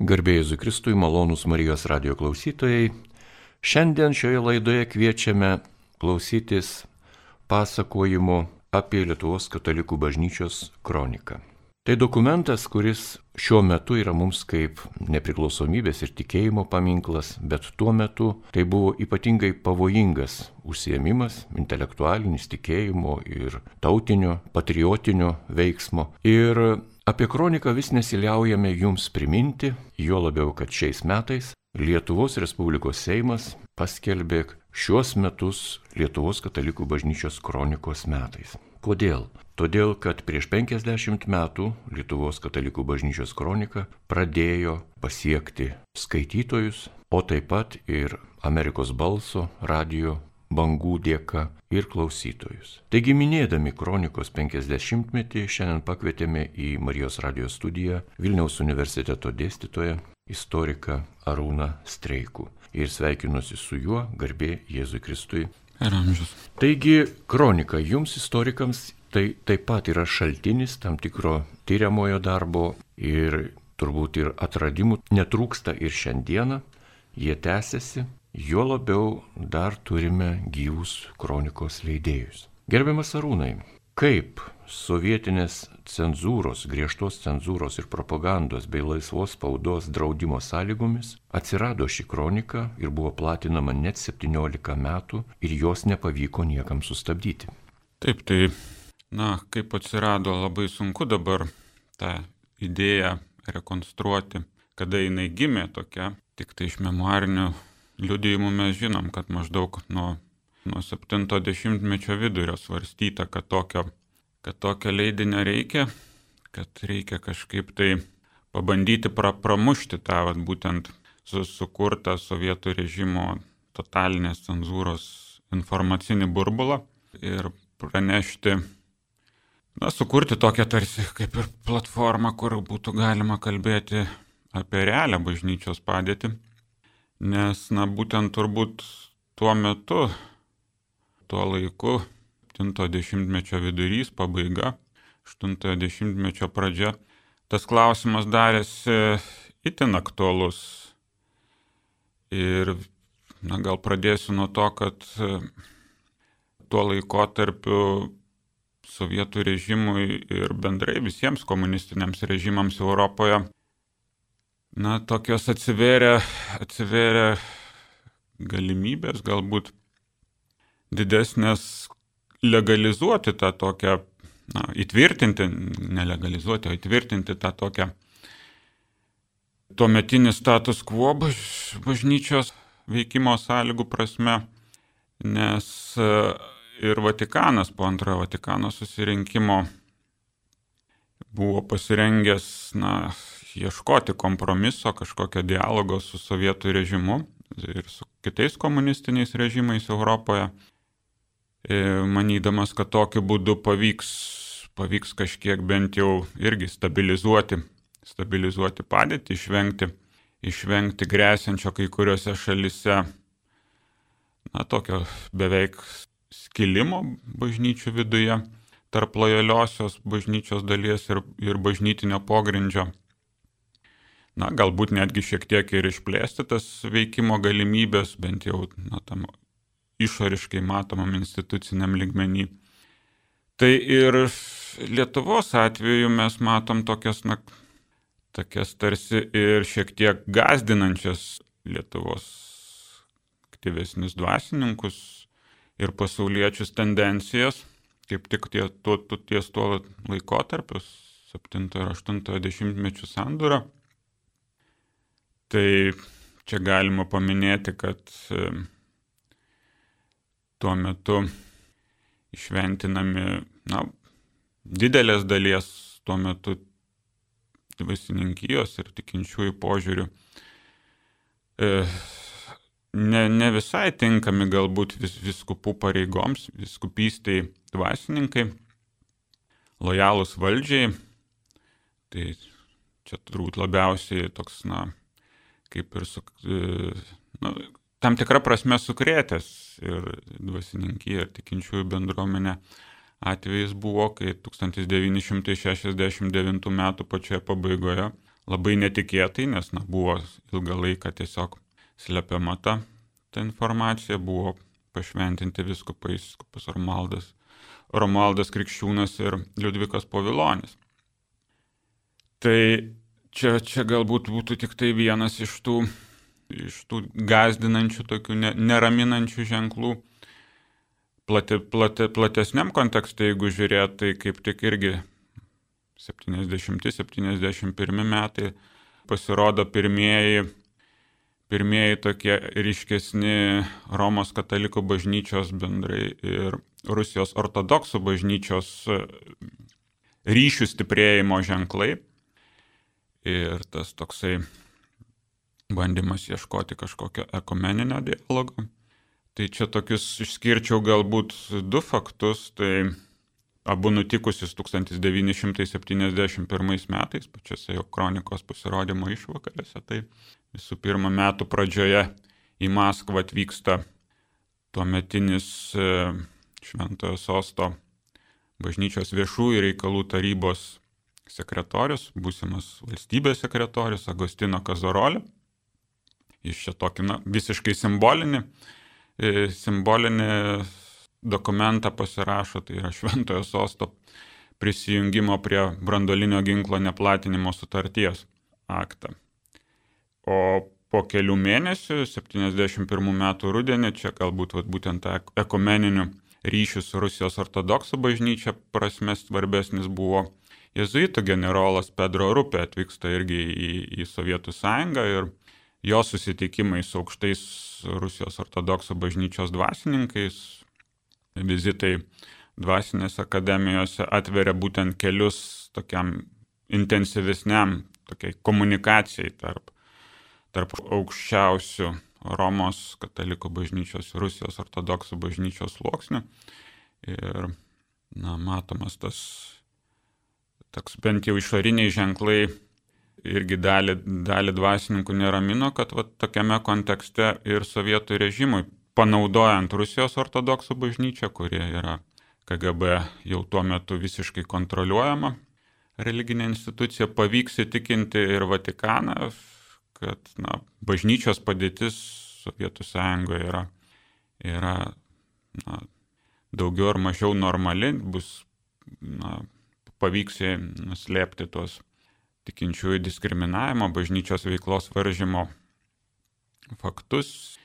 Garbėjai Zukristui, malonūs Marijos radio klausytojai. Šiandien šioje laidoje kviečiame klausytis pasakojimo apie Lietuvos katalikų bažnyčios kroniką. Tai dokumentas, kuris šiuo metu yra mums kaip nepriklausomybės ir tikėjimo paminklas, bet tuo metu tai buvo ypatingai pavojingas užsiemimas intelektualinis tikėjimo ir tautinio, patriotinio veiksmo. Ir apie kroniką vis nesiliaujame jums priminti, juo labiau, kad šiais metais Lietuvos Respublikos Seimas paskelbė šiuos metus Lietuvos katalikų bažnyčios kronikos metais. Kodėl? Todėl, kad prieš 50 metų Lietuvos katalikų bažnyčios kronika pradėjo pasiekti skaitytojus, o taip pat ir Amerikos balso radio bangų dėka ir klausytojus. Taigi minėdami kronikos 50-metį šiandien pakvietėme į Marijos radijos studiją Vilniaus universiteto dėstytoją, istoriką Arūną Streikų. Ir sveikinuosi su juo, garbė Jėzui Kristui. Ir amžius. Taigi, kronika jums istorikams Tai taip pat yra šaltinis tam tikro tyriamojo darbo ir turbūt ir atradimų netrūksta ir šiandieną, jie tęsiasi, juo labiau dar turime gyvus kronikos leidėjus. Gerbiamas Arūnai, kaip sovietinės cenzūros, griežtos cenzūros ir propagandos bei laisvos spaudos draudimo sąlygomis atsirado ši kronika ir buvo platinama net 17 metų ir jos nepavyko niekam sustabdyti. Taip, tai Na, kaip atsirado, labai sunku dabar tą idėją rekonstruoti, kada jinai gimė tokia. Tik tai iš memoarinių liudijimų mes žinom, kad maždaug nuo, nuo 70-mečio vidurio svarstyta, kad tokio, kad tokio leidinio reikia, kad reikia kažkaip tai pabandyti pra, pramušti tą vat, būtent su, sukurtą sovietų režimo totalinės cenzūros informacinį burbulą ir pranešti na, sukurti tokią tarsi kaip ir platformą, kur būtų galima kalbėti apie realią bažnyčios padėtį. Nes, na, būtent turbūt tuo metu, tuo laiku, 70-mečio vidurys, pabaiga, 80-mečio pradžia, tas klausimas darėsi itin aktualus. Ir, na, gal pradėsiu nuo to, kad tuo laikotarpiu sovietų režimui ir bendrai visiems komunistiniams režimams Europoje, na, tokios atsiveria, atsiveria galimybės galbūt didesnės legalizuoti tą tokią, na, įtvirtinti, nelegalizuoti, o įtvirtinti tą tokią tuometinį status quo baž, bažnyčios veikimo sąlygų prasme, nes ir Vatikanas po antrojo Vatikano susirinkimo buvo pasirengęs, na, ieškoti kompromiso, kažkokio dialogo su sovietų režimu ir su kitais komunistiniais režimais Europoje, e, manydamas, kad tokiu būdu pavyks, pavyks kažkiek bent jau irgi stabilizuoti, stabilizuoti padėtį, išvengti, išvengti grėsiančio kai kuriuose šalise, na, tokio beveik skilimo bažnyčių viduje tarp lojaliosios bažnyčios dalies ir, ir bažnytinio pogrindžio. Na, galbūt netgi šiek tiek ir išplėsti tas veikimo galimybės, bent jau na, tam išoriškai matomam instituciniam ligmenį. Tai ir Lietuvos atveju mes matom tokias, na, tokias tarsi ir šiek tiek gazdinančias Lietuvos aktyvesnius dvasininkus, ir pasauliečius tendencijas, kaip tik tie, tuo, tu, ties tuo laikotarpiu, 7 ir 80 mečių sandūrą. Tai čia galima paminėti, kad tuo metu išventinami, na, didelės dalies tuo metu dvasininkijos ir tikinčiųjų požiūrių e, ne, ne visai tinkami galbūt vis, viskupų pareigoms, viskupystai dvasininkai, lojalūs valdžiai. Tai čia turbūt labiausiai toks, na, kaip ir su, e, nu, tam tikrą prasme sukrėtęs ir dvasininkija, ir tikinčiųjų bendruomenė atvejis buvo, kai 1969 m. pačioje pabaigoje labai netikėtai, nes na, buvo ilgą laiką tiesiog slepiama ta, ta informacija, buvo pašventinti viskupai, viskupas Romaldas, Romaldas Krikščiūnas ir Liudvikas Povilonis. Tai čia, čia galbūt būtų tik tai vienas iš tų, iš tų gazdinančių, tokių neraminančių ženklų. Plati, plati, platesniam kontekste, jeigu žiūrėt, tai kaip tik irgi 70-71 metai pasirodo pirmieji, pirmieji tokie ryškesni Romos katalikų bažnyčios bendrai ir Rusijos ortodoksų bažnyčios ryšių stiprėjimo ženklai. Ir tas toksai bandymas ieškoti kažkokio ekumeninio dialogo. Tai čia tokius išskirčiau galbūt du faktus. Tai abu nutikusius 1971 metais, pačiose jo kronikos pasirodymo išvakarėse. Tai visų pirma metų pradžioje į Maskvą atvyksta tuometinis e, Šventojo sosto bažnyčios viešųjų reikalų tarybos sekretorius, būsimas valstybės sekretorius Agostino Kazorolė. Jis čia tokį na, visiškai simbolinį, e, simbolinį dokumentą pasirašo, tai yra Šventojo sosto prisijungimo prie brandolinio ginklo neplatinimo sutarties aktą. O po kelių mėnesių, 71 metų rudenį, čia galbūt vat, būtent ekumeninių ryšių su Rusijos ortodoksų bažnyčia prasme svarbesnis buvo jezuitų generolas Pedro Rupė atvyksta irgi į, į Sovietų sąjungą ir jo susitikimai su aukštais Rusijos ortodoksų bažnyčios dvasininkais, vizitai dvasinėse akademijose atveria būtent kelius tokiam intensyvesniam, tokiai komunikacijai tarp, tarp aukščiausių Romos katalikų bažnyčios ir Rusijos ortodoksų bažnyčios sluoksnių. Ir, na, matomas tas, toks bent jau išoriniai ženklai irgi dalį, dalį dvasininkų neramino, kad va, tokiame kontekste ir sovietų režimui panaudojant Rusijos ortodoksų bažnyčią, kurie yra KGB jau tuo metu visiškai kontroliuojama religinė institucija, pavyks įtikinti ir Vatikaną, kad na, bažnyčios padėtis Sovietų sąjungoje yra, yra na, daugiau ar mažiau normali, bus, na, pavyks nuslėpti tuos tikinčiųjų diskriminavimo, bažnyčios veiklos varžymo faktus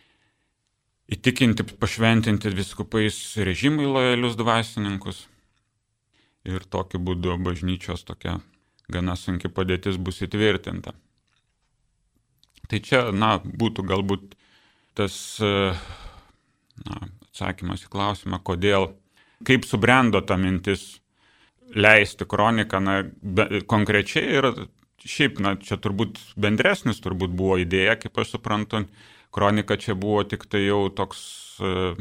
įtikinti, pašventinti viskupais režimui lojalius dvasininkus. Ir tokiu būdu bažnyčios tokia gana sunki padėtis bus įtvirtinta. Tai čia, na, būtų galbūt tas na, atsakymas į klausimą, kodėl, kaip subrendo ta mintis leisti kroniką, na, be, konkrečiai ir šiaip, na, čia turbūt bendresnis turbūt buvo idėja, kaip aš suprantu, kronika čia buvo tik tai jau toks, e,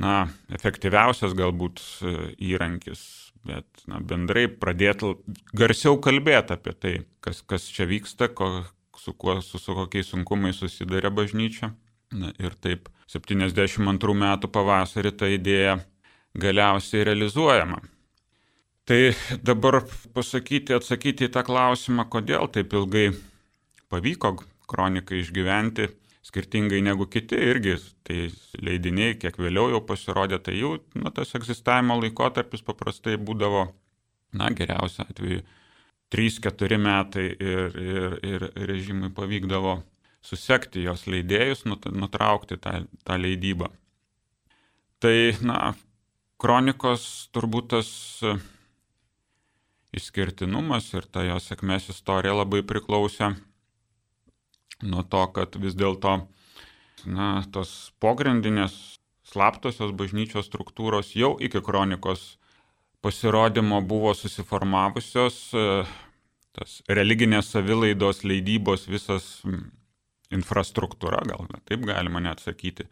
na, efektyviausias galbūt e, įrankis, bet na, bendrai pradėti garsiau kalbėti apie tai, kas, kas čia vyksta, ko, su, kuo, su, su kokiais sunkumais susidarė bažnyčia. Na, ir taip 72 metų pavasarį ta idėja galiausiai realizuojama. Tai dabar pasakyti, atsakyti į tą klausimą, kodėl taip ilgai pavyko kronikai išgyventi, skirtingai negu kiti irgi, tai leidiniai, kiek vėliau jau pasirodė, tai jų nu, tas egzistavimo laikotarpis paprastai būdavo, na, geriausia atveju 3-4 metai ir, ir, ir režimui pavykdavo susekti jos leidėjus, nutraukti tą, tą leidybą. Tai, na, kronikos turbūt tas išskirtinumas ir ta jos sėkmės istorija labai priklausė nuo to, kad vis dėlto, na, tos pogrindinės slaptosios bažnyčios struktūros jau iki kronikos pasirodymo buvo susiformavusios, tas religinės savilaidos leidybos visas infrastruktūra, gal taip galima net sakyti,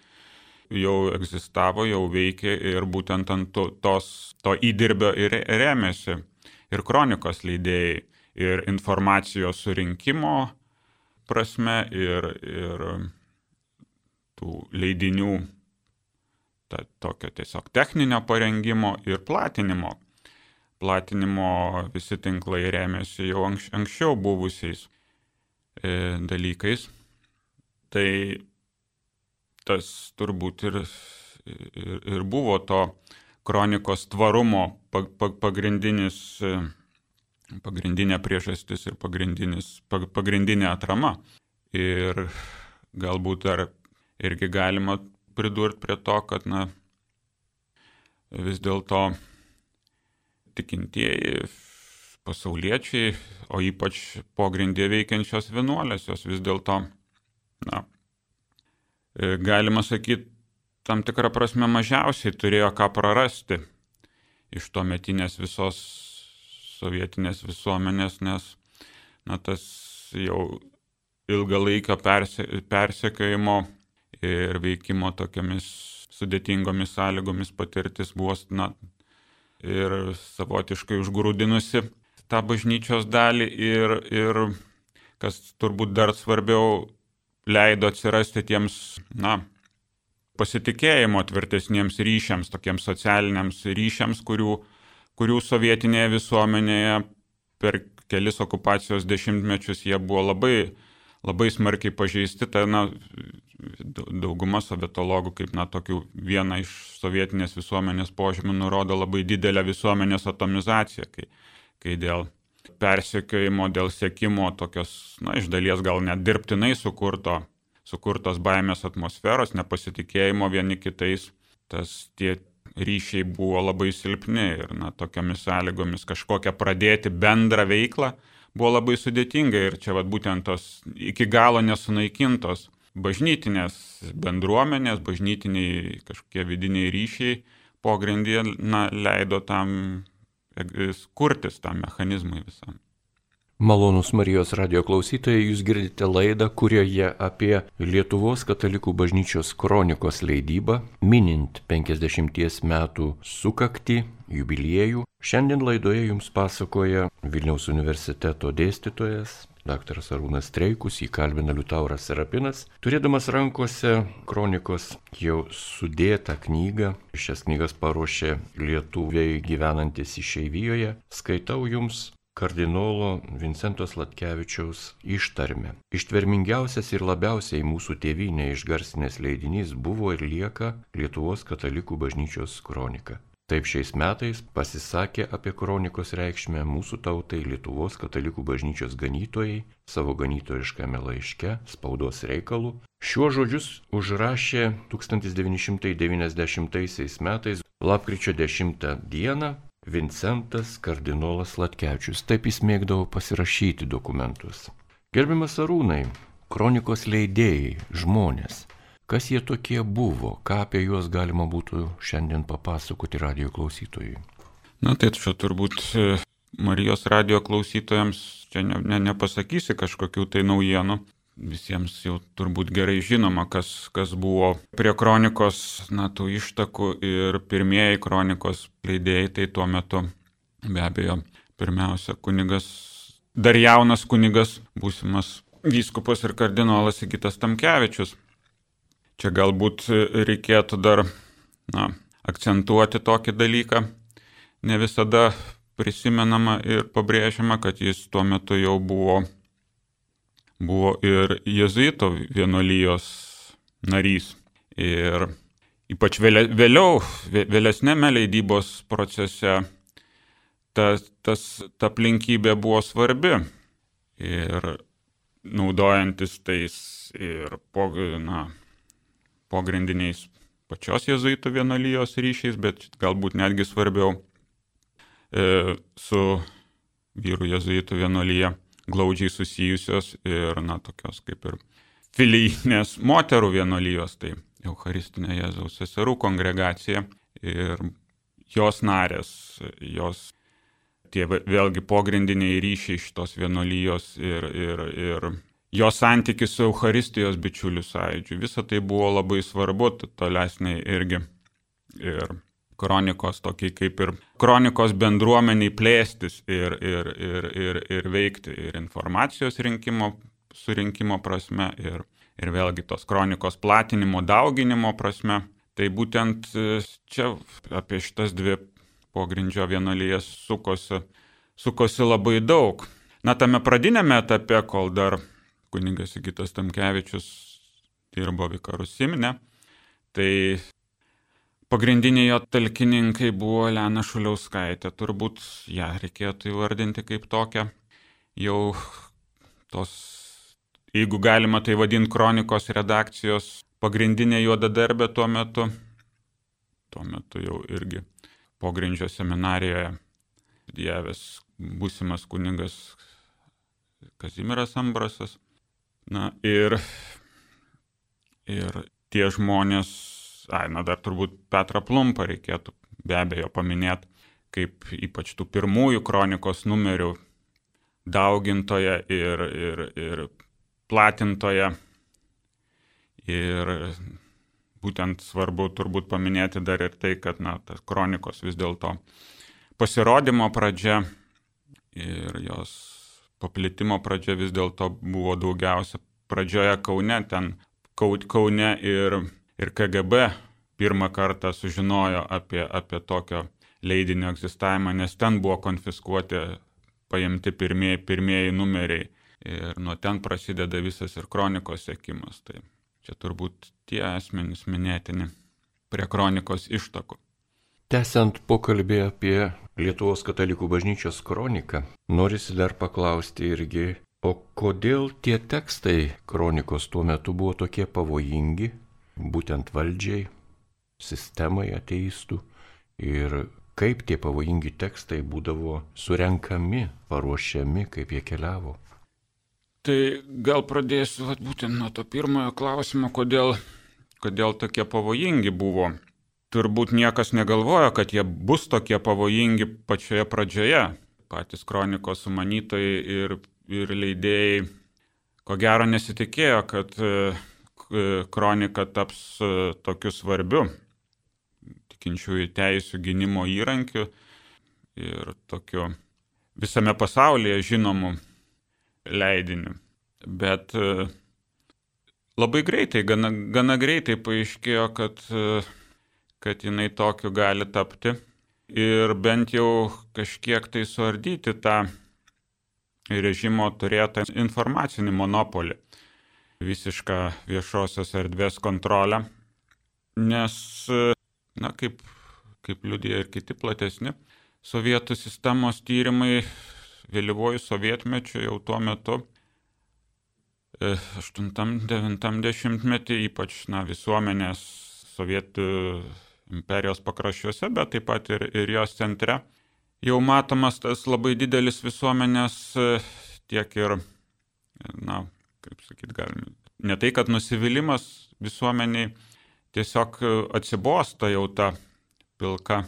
jau egzistavo, jau veikė ir būtent ant to, tos, to įdirbio ir rėmėsi ir kronikos leidėjai, ir informacijos surinkimo prasme ir, ir tų leidinių ta, tokio tiesiog techninio parengimo ir platinimo. Platinimo visi tinklai remiasi jau anks, anksčiau buvusiais e, dalykais. Tai tas turbūt ir, ir, ir buvo to kronikos tvarumo pagrindinis, e, pagrindinė priežastis ir pagrindinė atrama. Ir galbūt dar irgi galima pridurti prie to, kad na, vis dėlto tikintieji pasauliečiai, o ypač pogrindė veikiančios vienuolės, jos vis dėlto, na, e, galima sakyti, tam tikrą prasme mažiausiai turėjo ką prarasti iš to metinės visos sovietinės visuomenės, nes, na, tas jau ilgalaikio perse, persekiojimo ir veikimo tokiamis sudėtingomis sąlygomis patirtis buvo, na, ir savotiškai užgrūdinusi tą bažnyčios dalį ir, ir kas turbūt dar svarbiau, leido atsirasti tiems, na, pasitikėjimo tvirtesniems ryšiams, tokiems socialiniams ryšiams, kurių, kurių sovietinėje visuomenėje per kelis okupacijos dešimtmečius jie buvo labai, labai smarkiai pažeisti. Tai, na, dauguma sovietologų kaip na tokių vieną iš sovietinės visuomenės požymių nurodo labai didelę visuomenės atomizaciją, kai, kai dėl persekiojimo, dėl sėkimo tokios, na, iš dalies gal net dirbtinai sukurto, sukurtos baimės atmosferos, nepasitikėjimo vieni kitais, tas tie ryšiai buvo labai silpni ir, na, tokiamis sąlygomis kažkokią pradėti bendrą veiklą buvo labai sudėtinga ir čia, vad, būtent tos iki galo nesunaikintos bažnytinės bendruomenės, bažnytiniai kažkokie vidiniai ryšiai pogrindyje na, leido tam kurtis tam mechanizmui visam. Malonus Marijos radio klausytojai, jūs girdite laidą, kurioje apie Lietuvos katalikų bažnyčios kronikos leidybą, minint 50 metų sukakti, jubiliejų. Šiandien laidoje jums pasakoja Vilniaus universiteto dėstytojas, Dr. Arūnas Streikus, jį kalbina Liutauras Serapinas, turėdamas rankose kronikos jau sudėtą knygą, šias knygas paruošė lietuviai gyvenantis išeivijoje, skaitau jums kardinolo Vincentos Latkevičiaus ištarmę. Ištvermingiausias ir labiausiai mūsų tėvynė išgarsinės leidinys buvo ir lieka Lietuvos katalikų bažnyčios kronika. Taip šiais metais pasisakė apie kronikos reikšmę mūsų tautai Lietuvos katalikų bažnyčios ganytojai savo ganytojiškame laiške spaudos reikalų. Šiuo žodžius užrašė 1990 metais lapkričio 10 dieną Vincentas kardinolas Latkevičius. Taip jis mėgdavo pasirašyti dokumentus. Gerbiamas Arūnai, kronikos leidėjai, žmonės Kas jie tokie buvo, ką apie juos galima būtų šiandien papasakoti radio klausytojui? Na tai čia turbūt e, Marijos radio klausytojams čia ne, ne, nepasakysi kažkokių tai naujienų. Visiems jau turbūt gerai žinoma, kas, kas buvo prie kronikos, na, tų ištakų ir pirmieji kronikos leidėjai, tai tuo metu be abejo pirmiausia kunigas, dar jaunas kunigas, būsimas vyskupas ir kardinolas Sigitas Tamkevičius. Čia galbūt reikėtų dar na, akcentuoti tokį dalyką. Ne visada prisimenama ir pabrėžiama, kad jis tuo metu jau buvo, buvo ir jezuito vienuolijos narys. Ir ypač vėliau, vėlesnėme leidybos procese ta, tas, ta aplinkybė buvo svarbi. Ir naudojantis tais ir po, na, pogrindiniais pačios jezuitų vienolyjos ryšiais, bet galbūt netgi svarbiau e, su vyrų jezuitų vienolyje glaudžiai susijusios ir, na, tokios kaip ir filijinės moterų vienolyjos, tai Eucharistinė Jėzaus seserų kongregacija ir jos narės, jos tie vėlgi pogrindiniai ryšiai šitos vienolyjos ir, ir, ir jo santykis su Euharistijos bičiulių sąjūdžiu. Visa tai buvo labai svarbu tolesniai irgi. Ir kronikos tokiai kaip ir kronikos bendruomeniai plėstis ir, ir, ir, ir, ir veikti ir informacijos rinkimo, surinkimo prasme ir, ir vėlgi tos kronikos platinimo, dauginimo prasme. Tai būtent e, čia apie šitas dvi pogrindžio vienuolijas sukosi, sukosi labai daug. Na, tame pradinėme etape, kol dar kuningas Sigitas Tamkevičius dirbo vikarus Simne. Tai pagrindiniai jo talkininkai buvo Lena Šuliauskaitė, turbūt ją reikėtų įvardinti kaip tokią jau tos, jeigu galima tai vadinti kronikos redakcijos pagrindinė juodadarbė tuo metu. Tuo metu jau irgi pogrindžio seminarijoje studijavęs būsimas kuningas Kazimiras Ambrasas. Na ir, ir tie žmonės, ai, na dar turbūt Petrą Plumpą reikėtų be abejo paminėti, kaip ypač tų pirmųjų kronikos numerių daugintoje ir, ir, ir platintoje. Ir būtent svarbu turbūt paminėti dar ir tai, kad na, tas kronikos vis dėlto pasirodymo pradžia ir jos paplitimo pradžia vis dėlto buvo daugiausia pradžioje Kaune, ten Kaune ir, ir KGB pirmą kartą sužinojo apie, apie tokio leidinio egzistavimą, nes ten buvo konfiskuoti paimti pirmieji, pirmieji numeriai ir nuo ten prasideda visas ir kronikos sėkimas. Tai čia turbūt tie asmenys minėtini prie kronikos ištakų. Tęsiant pokalbį apie Lietuvos katalikų bažnyčios kroniką, norisi dar paklausti irgi, o kodėl tie tekstai kronikos tuo metu buvo tokie pavojingi, būtent valdžiai, sistemai ateistų ir kaip tie pavojingi tekstai būdavo surenkami, paruošiami, kaip jie keliavo. Tai gal pradėsiu vat, būtent nuo to pirmojo klausimo, kodėl, kodėl tokie pavojingi buvo. Turbūt niekas negalvojo, kad jie bus tokie pavojingi pačioje pradžioje. Patys kronikos sumanytojai ir, ir leidėjai ko gero nesitikėjo, kad kronika taps e, tokiu svarbiu tikinčiųjų teisų gynimo įrankiu ir tokiu visame pasaulyje žinomu leidiniu. Bet e, labai greitai, gana, gana greitai paaiškėjo, kad, e, kad jinai tokiu gali tapti ir bent jau kažkiek tai suardyti tą režimo turėtą informacinį monopolį, visišką viešosios erdvės kontrolę, nes na, kaip, kaip liudija ir kiti platesni sovietų sistemos tyrimai vėlyvojų sovietmečių jau tuo metu 8-90 e, metį, ypač na, visuomenės sovietų imperijos pakraščiuose, bet taip pat ir, ir jos centre, jau matomas tas labai didelis visuomenės e, tiek ir, na, kaip sakyt, galime, ne tai, kad nusivylimas visuomeniai, tiesiog e, atsibosta jau ta pilka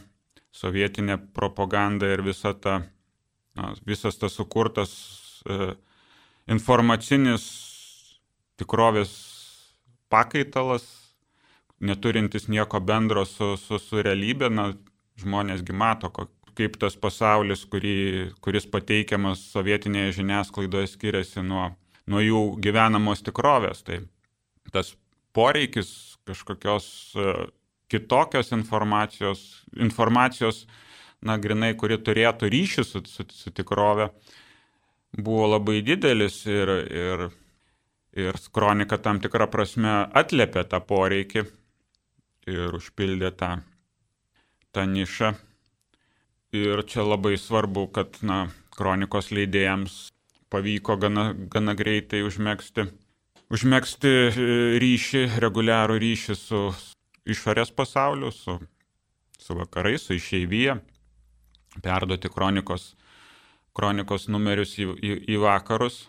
sovietinė propaganda ir visa ta, na, visas tas sukurtas e, informacinis tikrovės pakaitalas, neturintis nieko bendro su, su, su realybė, na, žmonėsgi mato, kaip tas pasaulis, kurį, kuris pateikiamas sovietinėje žiniasklaidoje skiriasi nuo, nuo jų gyvenamos tikrovės. Tai tas poreikis kažkokios e, kitokios informacijos, informacijos, na, grinai, kuri turėtų ryšį su, su, su tikrove, buvo labai didelis ir, ir, ir kronika tam tikrą prasme atlėpė tą poreikį ir užpildė tą, tą nišą. Ir čia labai svarbu, kad na, kronikos leidėjams pavyko gana, gana greitai užmėgsti užmėgsti e, ryšį, reguliarų ryšį su išorės pasauliu, su, su vakarais, su išeivyje, perduoti kronikos, kronikos numerius į, į, į vakarus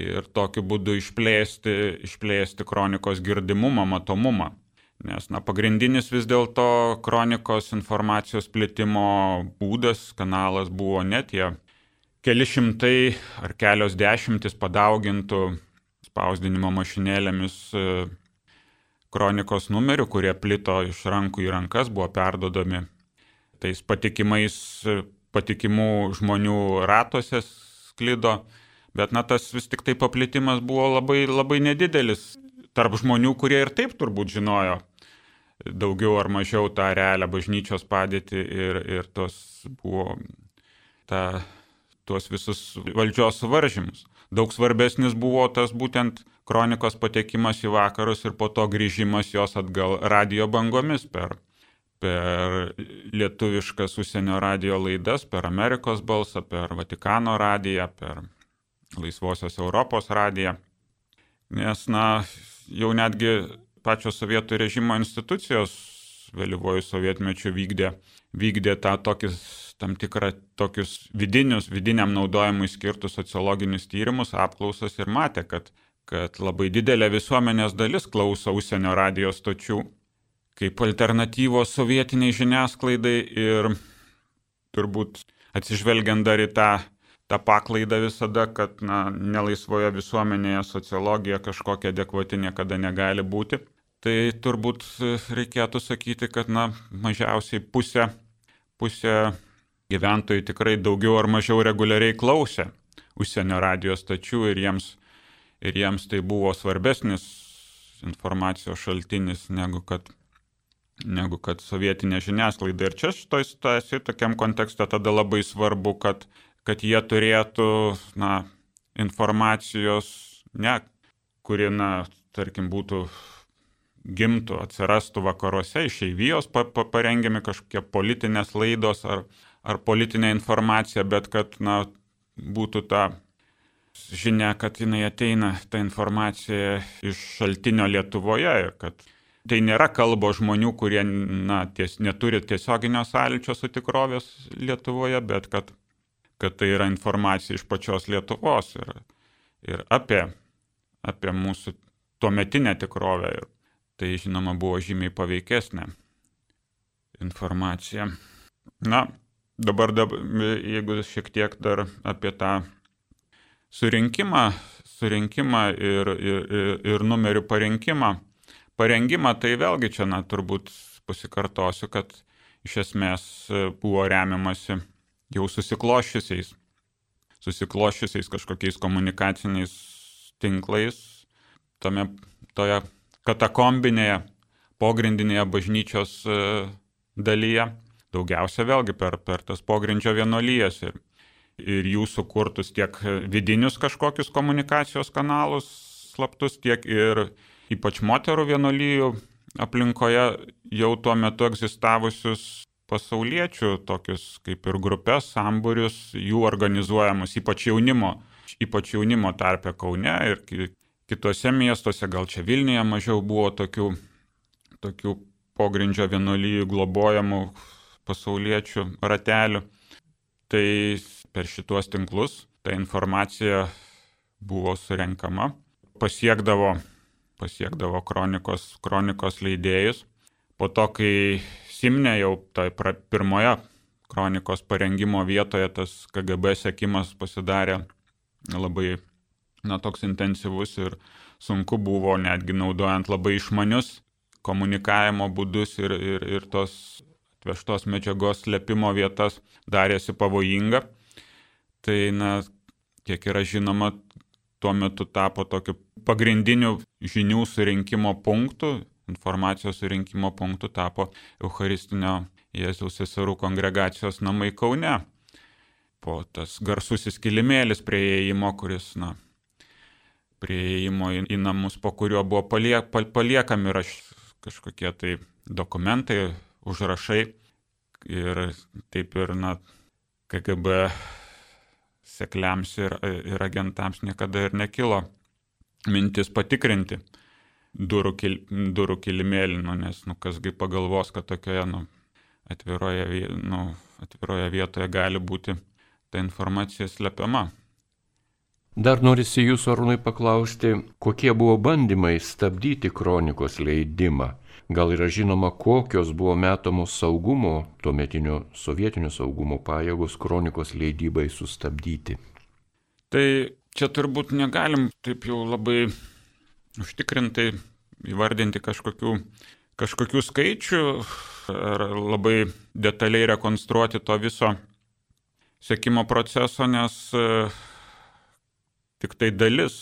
ir tokiu būdu išplėsti, išplėsti kronikos girdimumą, matomumą. Nes na, pagrindinis vis dėlto kronikos informacijos plėtimo būdas, kanalas buvo ne tie keli šimtai ar kelios dešimtis padaugintų spausdinimo mašinėlėmis e, kronikos numerių, kurie plito iš rankų į rankas, buvo perdodami tais patikimais, e, patikimų žmonių ratuose sklido, bet na tas vis tik tai paplitimas buvo labai, labai nedidelis. Tarp žmonių, kurie ir taip turbūt žinojo daugiau ar mažiau tą realią bažnyčios padėtį ir, ir tos buvo ta, tuos visus valdžios suvaržymus. daug svarbesnis buvo tas būtent kronikos patekimas į vakarus ir po to grįžimas jos atgal radio bangomis per, per lietuviškas užsienio radio laidas, per Amerikos balsą, per Vatikano radiją, per Laisvosios Europos radiją. Nes, na, jau netgi pačios sovietų režimo institucijos vėlyvojų sovietmečių vykdė, vykdė tą tokį tam tikrą tokius vidinius, vidiniam naudojimui skirtus sociologinius tyrimus, apklausas ir matė, kad, kad labai didelė visuomenės dalis klauso užsienio radijos stočių kaip alternatyvos sovietiniai žiniasklaidai ir turbūt atsižvelgiant dar į tą, tą paklaidą visada, kad na, nelaisvoje visuomenėje sociologija kažkokia adekvati niekada negali būti, tai turbūt reikėtų sakyti, kad na, mažiausiai pusė, pusė gyventojai tikrai daugiau ar mažiau reguliariai klausė užsienio radijos tačių ir jiems, ir jiems tai buvo svarbesnis informacijos šaltinis negu kad, negu kad sovietinė žiniasklaida. Ir čia šitoj situacijai tokiam kontekste tada labai svarbu, kad, kad jie turėtų na, informacijos, ne, kuri, na, tarkim, būtų gimtų, atsirastų vakaruose, išeivijos pa, pa, parengiami kažkokie politinės laidos ar, ar politinę informaciją, bet kad na, būtų ta žinia, kad jinai ateina ta informacija iš šaltinio Lietuvoje ir kad tai nėra kalbo žmonių, kurie na, ties, neturi tiesioginio sąlyčio su tikrovės Lietuvoje, bet kad, kad tai yra informacija iš pačios Lietuvos ir, ir apie, apie mūsų tuometinę tikrovę. Ir tai, žinoma, buvo žymiai paveikesnė informacija. Na, Dabar, dabar, jeigu šiek tiek dar apie tą surinkimą, surinkimą ir, ir, ir numerių parinkimą. Parengimą tai vėlgi čia, na, turbūt pasikartosiu, kad iš esmės buvo remiamasi jau susikloščiusiais, susikloščiusiais kažkokiais komunikaciniais tinklais, tame, toje katakombinėje, pogrindinėje bažnyčios e, dalyje. Daugiausia vėlgi per, per tas pogrindžio vienolyjas ir, ir jų sukurtus tiek vidinius kažkokius komunikacijos kanalus slaptus, tiek ir ypač moterų vienolyjų aplinkoje jau tuo metu egzistavusius pasauliečių, tokius kaip ir grupės, samburius, jų organizuojamus, ypač jaunimo, ypač jaunimo tarpe Kaune ir kitose miestuose, gal čia Vilniuje mažiau buvo tokių, tokių pogrindžio vienolyjų globojamų pasauliečių ratelių. Tai per šituos tinklus ta informacija buvo surenkama, pasiekdavo, pasiekdavo kronikos, kronikos leidėjus. Po to, kai Simne jau tai pra, pirmoje kronikos parengimo vietoje tas KGB sekimas pasidarė labai na, toks intensyvus ir sunku buvo netgi naudojant labai išmanius komunikavimo būdus ir, ir, ir tos atvežtos medžiagos slėpimo vietas darėsi pavojinga. Tai, na, kiek yra žinoma, tuo metu tapo tokiu pagrindiniu žinių surinkimo punktu, informacijos surinkimo punktu tapo Eucharistinio Jėzaus seserų kongregacijos namai Kaune. Po tas garsusis kilimėlis prie įėjimo, kuris, na, prie įėjimo į, į namus, po kuriuo buvo palie, paliekami raš, kažkokie tai dokumentai, užrašai ir taip ir, na, KGB sekliams ir, ir agentams niekada ir nekilo mintis patikrinti durų, kil, durų kilimėlį, nu, nes, nu, kasgi pagalvos, kad tokioje, nu, atviroje, nu, atviroje vietoje gali būti ta informacija slepiama. Dar norisi jūsų arūnai paklausti, kokie buvo bandymai stabdyti kronikos leidimą Gal yra žinoma, kokios buvo metamos saugumo, tuometinio sovietinio saugumo pajėgos kronikos leidybai sustabdyti? Tai čia turbūt negalim taip jau labai užtikrintai įvardinti kažkokių, kažkokių skaičių ar labai detaliai rekonstruoti to viso sėkimo proceso, nes tik tai dalis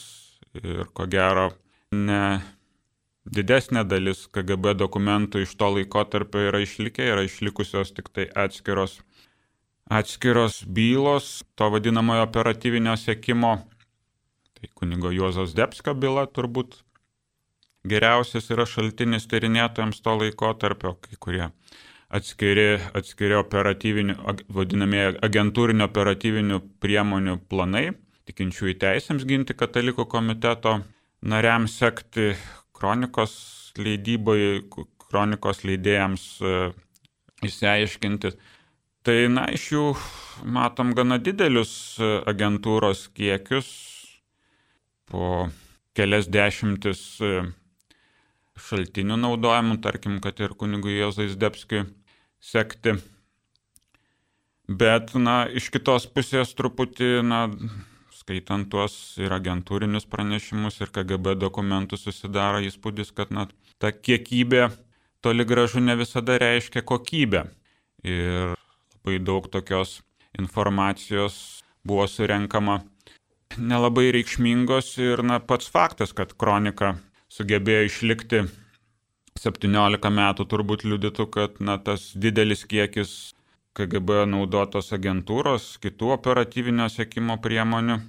ir ko gero ne, Didesnė dalis KGB dokumentų iš to laikotarpio yra išlikę, yra išlikusios tik tai atskiros, atskiros bylos, to vadinamojo operatyvinio sėkimo Tai kunigo Juozas Debskio byla turbūt geriausias yra šaltinis tyrinėtojams to laiko tarpio, kai kurie atskiri, atskiri operatyvinių, vadinamieji agentūrinio operatyvinių priemonių planai, tikinčiųjų teisėms ginti katalikų komiteto nariams sekti kronikos leidybai, kronikos leidėjams įsiaiškinti. E, tai, na, iš jų matom gana didelius e, agentūros kiekius po kelias dešimtis e, šaltinių naudojimų, tarkim, kad ir kunigui Jėzais Debskiui sekti. Bet, na, iš kitos pusės truputį, na, skaitant tuos ir agentūrinius pranešimus, ir KGB dokumentus susidaro įspūdis, kad, na, ta kiekybė toli gražu ne visada reiškia kokybę. Ir labai daug tokios informacijos buvo surenkama nelabai reikšmingos ir, na, pats faktas, kad kronika sugebėjo išlikti 17 metų turbūt liudytų, kad na, tas didelis kiekis KGB naudotos agentūros, kitų operatyvinio sėkimo priemonių,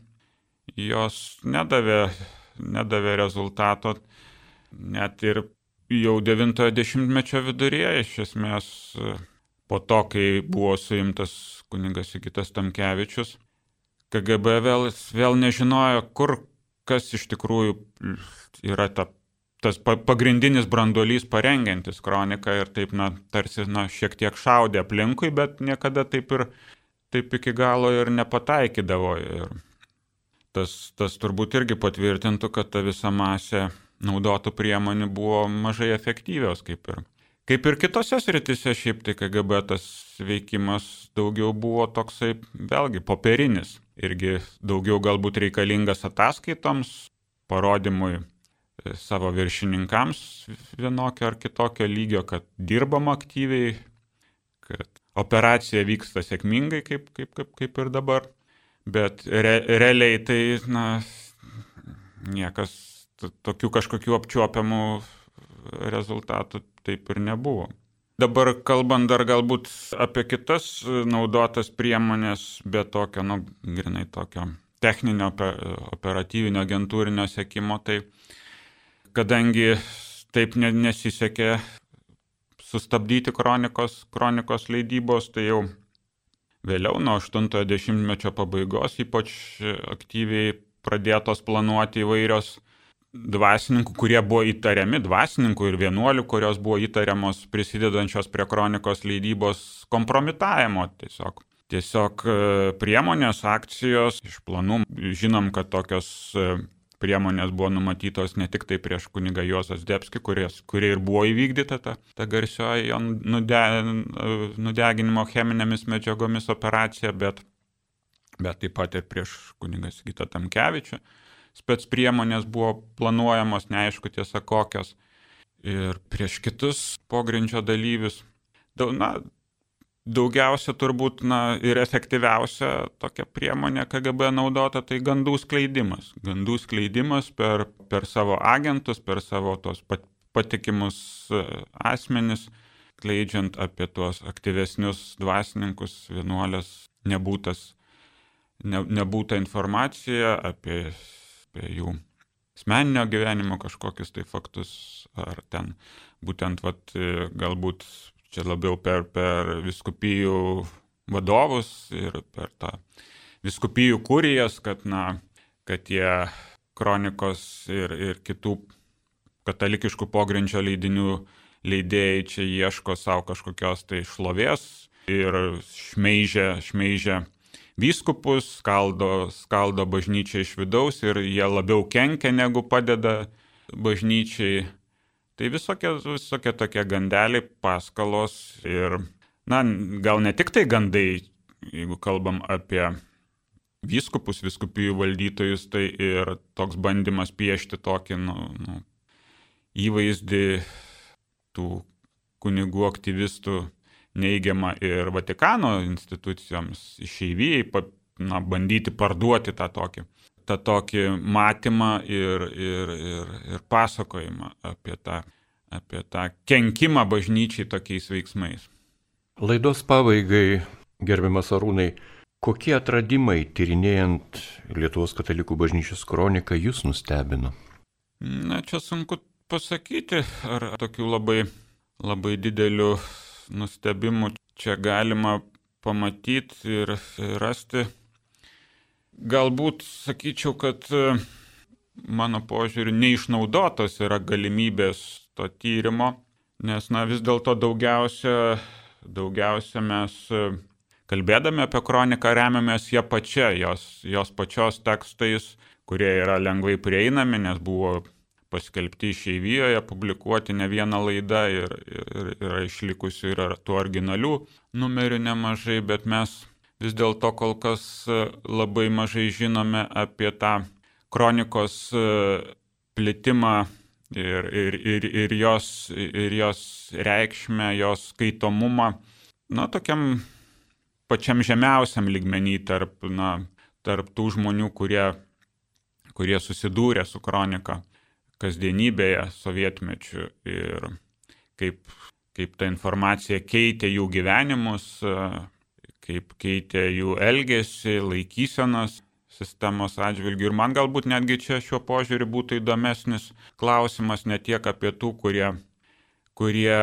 jos nedavė, nedavė rezultato. Net ir jau 90-mečio viduryje, iš esmės po to, kai buvo suimtas kuningas Sigitas Tamkevičius, KGB vėl, vėl nežinojo, kur kas iš tikrųjų yra ta tas pagrindinis branduolys parengiantis kroniką ir taip, na, tarsi, na, šiek tiek šaudė aplinkui, bet niekada taip ir taip iki galo ir nepataikydavo. Ir tas, tas turbūt irgi patvirtintų, kad ta visa masė naudotų priemonių buvo mažai efektyvios, kaip ir, kaip ir kitose sritise, šiaip tai KGB tas veikimas daugiau buvo toksai, vėlgi, popierinis, irgi daugiau galbūt reikalingas ataskaitoms, parodymui savo viršininkams vienokio ar kitokio lygio, kad dirbam aktyviai, kad operacija vyksta sėkmingai, kaip, kaip, kaip, kaip ir dabar. Bet re, realiai tai, na, niekas tokių kažkokių apčiuopiamų rezultatų taip ir nebuvo. Dabar kalbant dar galbūt apie kitas naudotas priemonės, be tokio, nu, grinai tokio techninio, operatyvinio, agentūrinio sėkimo, tai kadangi taip nesisekė sustabdyti kronikos, kronikos leidybos, tai jau vėliau nuo 80-mečio pabaigos ypač aktyviai pradėtos planuoti įvairios dvasininkų, kurie buvo įtariami, dvasininkų ir vienuolių, kurios buvo įtariamos prisidedančios prie kronikos leidybos kompromitavimo tiesiog. Tiesiog e, priemonės, akcijos iš planų. Žinom, kad tokios e, priemonės buvo numatytos ne tik tai prieš kunigą Juozas Debski, kuris, kurie ir buvo įvykdyta ta, ta garsioji nude, nudeginimo cheminėmis medžiagomis operacija, bet, bet taip pat ir prieš kunigą Sigitą Tamkevičių. Spets priemonės buvo planuojamos, neaišku tiesa kokios. Ir prieš kitus pogrindžio dalyvius. Na, daugiausia turbūt na, ir efektyviausia tokia priemonė KGB naudota, tai gandų skleidimas. Gandų skleidimas per, per savo agentus, per savo tos pat, patikimus e, asmenis, kleidžiant apie tuos aktyvesnius dvasininkus, vienuolės, nebūtas, ne, nebūta informacija apie, apie jų asmeninio gyvenimo kažkokius tai faktus, ar ten būtent vat, e, galbūt čia labiau per, per viskupijų vadovus ir per tą viskupijų kurijas, kad, na, kad tie kronikos ir, ir kitų katalikiškų pogrindžio leidinių leidėjai čia ieško savo kažkokios tai šlovės ir šmeižia, šmeižia vyskupus, skaldo, skaldo bažnyčią iš vidaus ir jie labiau kenkia negu padeda bažnyčiai. Tai visokie, visokie tokie gandeliai, paskalos ir, na, gal ne tik tai gandai, jeigu kalbam apie vyskupus, viskupijų valdytojus, tai ir toks bandymas piešti tokį, nu, nu, įvaizdį tų kunigų aktyvistų neigiamą ir Vatikano institucijoms išeivijai, na, bandyti parduoti tą tokį tą tokį matymą ir, ir, ir, ir pasakojimą apie tą, apie tą kenkimą bažnyčiai tokiais veiksmais. Laidos pabaigai, gerbiamas Arūnai, Kokie atradimai tyrinėjant Lietuvos katalikų bažnyčios kroniką jūs nustebino? Na, čia sunku pasakyti, ar tokių labai, labai didelių nustebimų čia galima pamatyti ir rasti. Galbūt sakyčiau, kad e, mano požiūriu neišnaudotos yra galimybės to tyrimo, nes na vis dėlto daugiausia, daugiausia mes e, kalbėdami apie kroniką remiamės ją pačią, jos, jos pačios tekstais, kurie yra lengvai prieinami, nes buvo paskelbti išeivijoje, publikuoti ne vieną laidą ir, ir yra išlikusių ir tų originalių numerių nemažai, bet mes vis dėlto kol kas e, labai mažai žinome apie tą kronikos e, plitimą ir, ir, ir, ir, jos, ir jos reikšmę, jos skaitomumą, na, tokiam pačiam žemiausiam lygmenį tarp, na, tarp tų žmonių, kurie, kurie susidūrė su kronika kasdienybėje sovietmečių ir kaip, kaip ta informacija keitė jų gyvenimus, kaip keitė jų elgesį, laikysenas sistemos atžvilgių. Ir man galbūt netgi čia šiuo požiūriu būtų įdomesnis klausimas ne tiek apie tų, kurie, kurie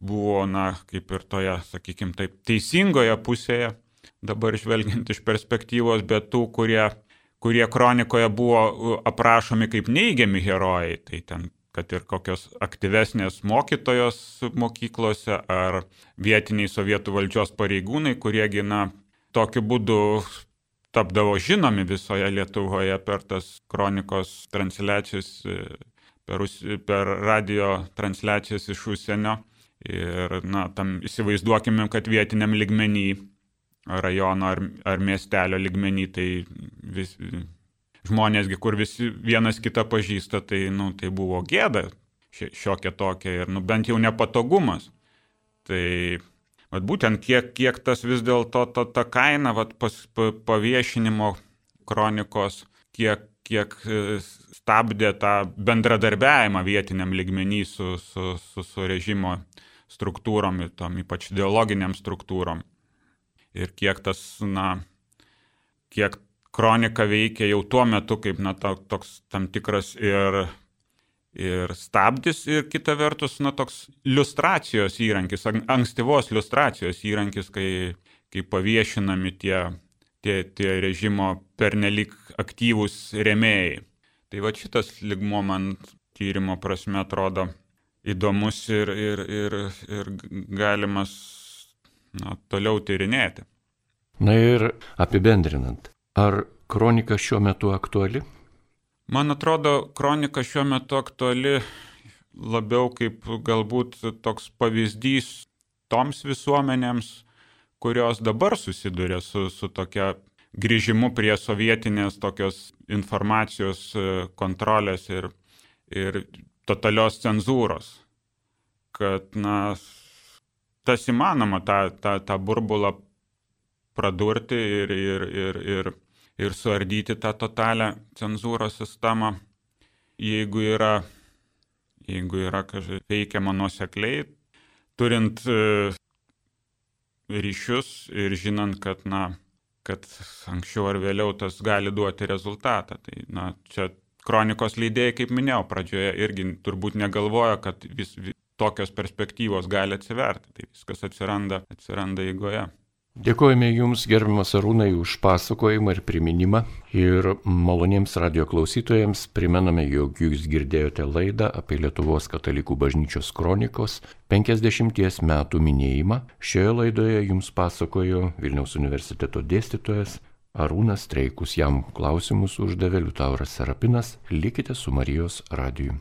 buvo, na, kaip ir toje, sakykime, taip, teisingoje pusėje, dabar žvelgiant iš perspektyvos, bet tų, kurie kurie kronikoje buvo aprašomi kaip neigiami herojai, tai ten kad ir kokios aktyvesnės mokytojos mokyklose ar vietiniai sovietų valdžios pareigūnai, kurie gina tokiu būdu tapdavo žinomi visoje Lietuvoje per tas kronikos transliacijas, per, per radio transliacijas iš užsienio. Ir, na, tam įsivaizduokime, kad vietiniam ligmenį rajono ar, ar miestelio ligmenį, tai vis, žmonėsgi, kur visi vienas kitą pažįsta, tai, nu, tai buvo gėda šiokia tokia ir nu, bent jau nepatogumas. Tai vat, būtent kiek, kiek tas vis dėlto ta, ta kaina vat, pas, pa, paviešinimo kronikos, kiek, kiek e, stabdė tą bendradarbiavimą vietiniam ligmenį su, su, su, su režimo struktūrom, tom ypač ideologiniam struktūrom ir kiek tas, na, kiek kronika veikia jau tuo metu kaip, na, to, toks tam tikras ir, ir stabdis, ir kita vertus, na, toks iliustracijos įrankis, ankstyvos iliustracijos įrankis, kai, kai paviešinami tie, tie, tie režimo pernelik aktyvūs remėjai. Tai va šitas ligmo man tyrimo prasme atrodo įdomus ir, ir, ir, ir galimas na, toliau tyrinėti. Na ir apibendrinant, ar kronika šiuo metu aktuali? Man atrodo, kronika šiuo metu aktuali labiau kaip galbūt toks pavyzdys toms visuomenėms, kurios dabar susiduria su, su tokia grįžimu prie sovietinės tokios informacijos e, kontrolės ir, ir totalios cenzūros. Kad, na, tas įmanoma tą, tą, tą burbulą pradurti ir, ir, ir, ir, ir suardyti tą totalią cenzūros sistemą, jeigu yra, jeigu yra kažkaip veikiama nuosekliai, turint e, ryšius ir žinant, kad, na, kad anksčiau ar vėliau tas gali duoti rezultatą. Tai, na, čia kronikos leidėjai, kaip minėjau, pradžioje irgi turbūt negalvoja, kad vis tokios perspektyvos gali atsiverti. Tai viskas atsiranda, atsiranda eigoje. Dėkojame Jums, gerbiamas Arūnai, už pasakojimą ir priminimą. Ir maloniems radio klausytojams primename, jog Jūs girdėjote laidą apie Lietuvos katalikų bažnyčios kronikos 50 metų minėjimą. Šioje laidoje Jums pasakojo Vilniaus universiteto dėstytojas Arūnas Streikus. Jam klausimus uždavė Liutauras Serapinas. Likite su Marijos radiju.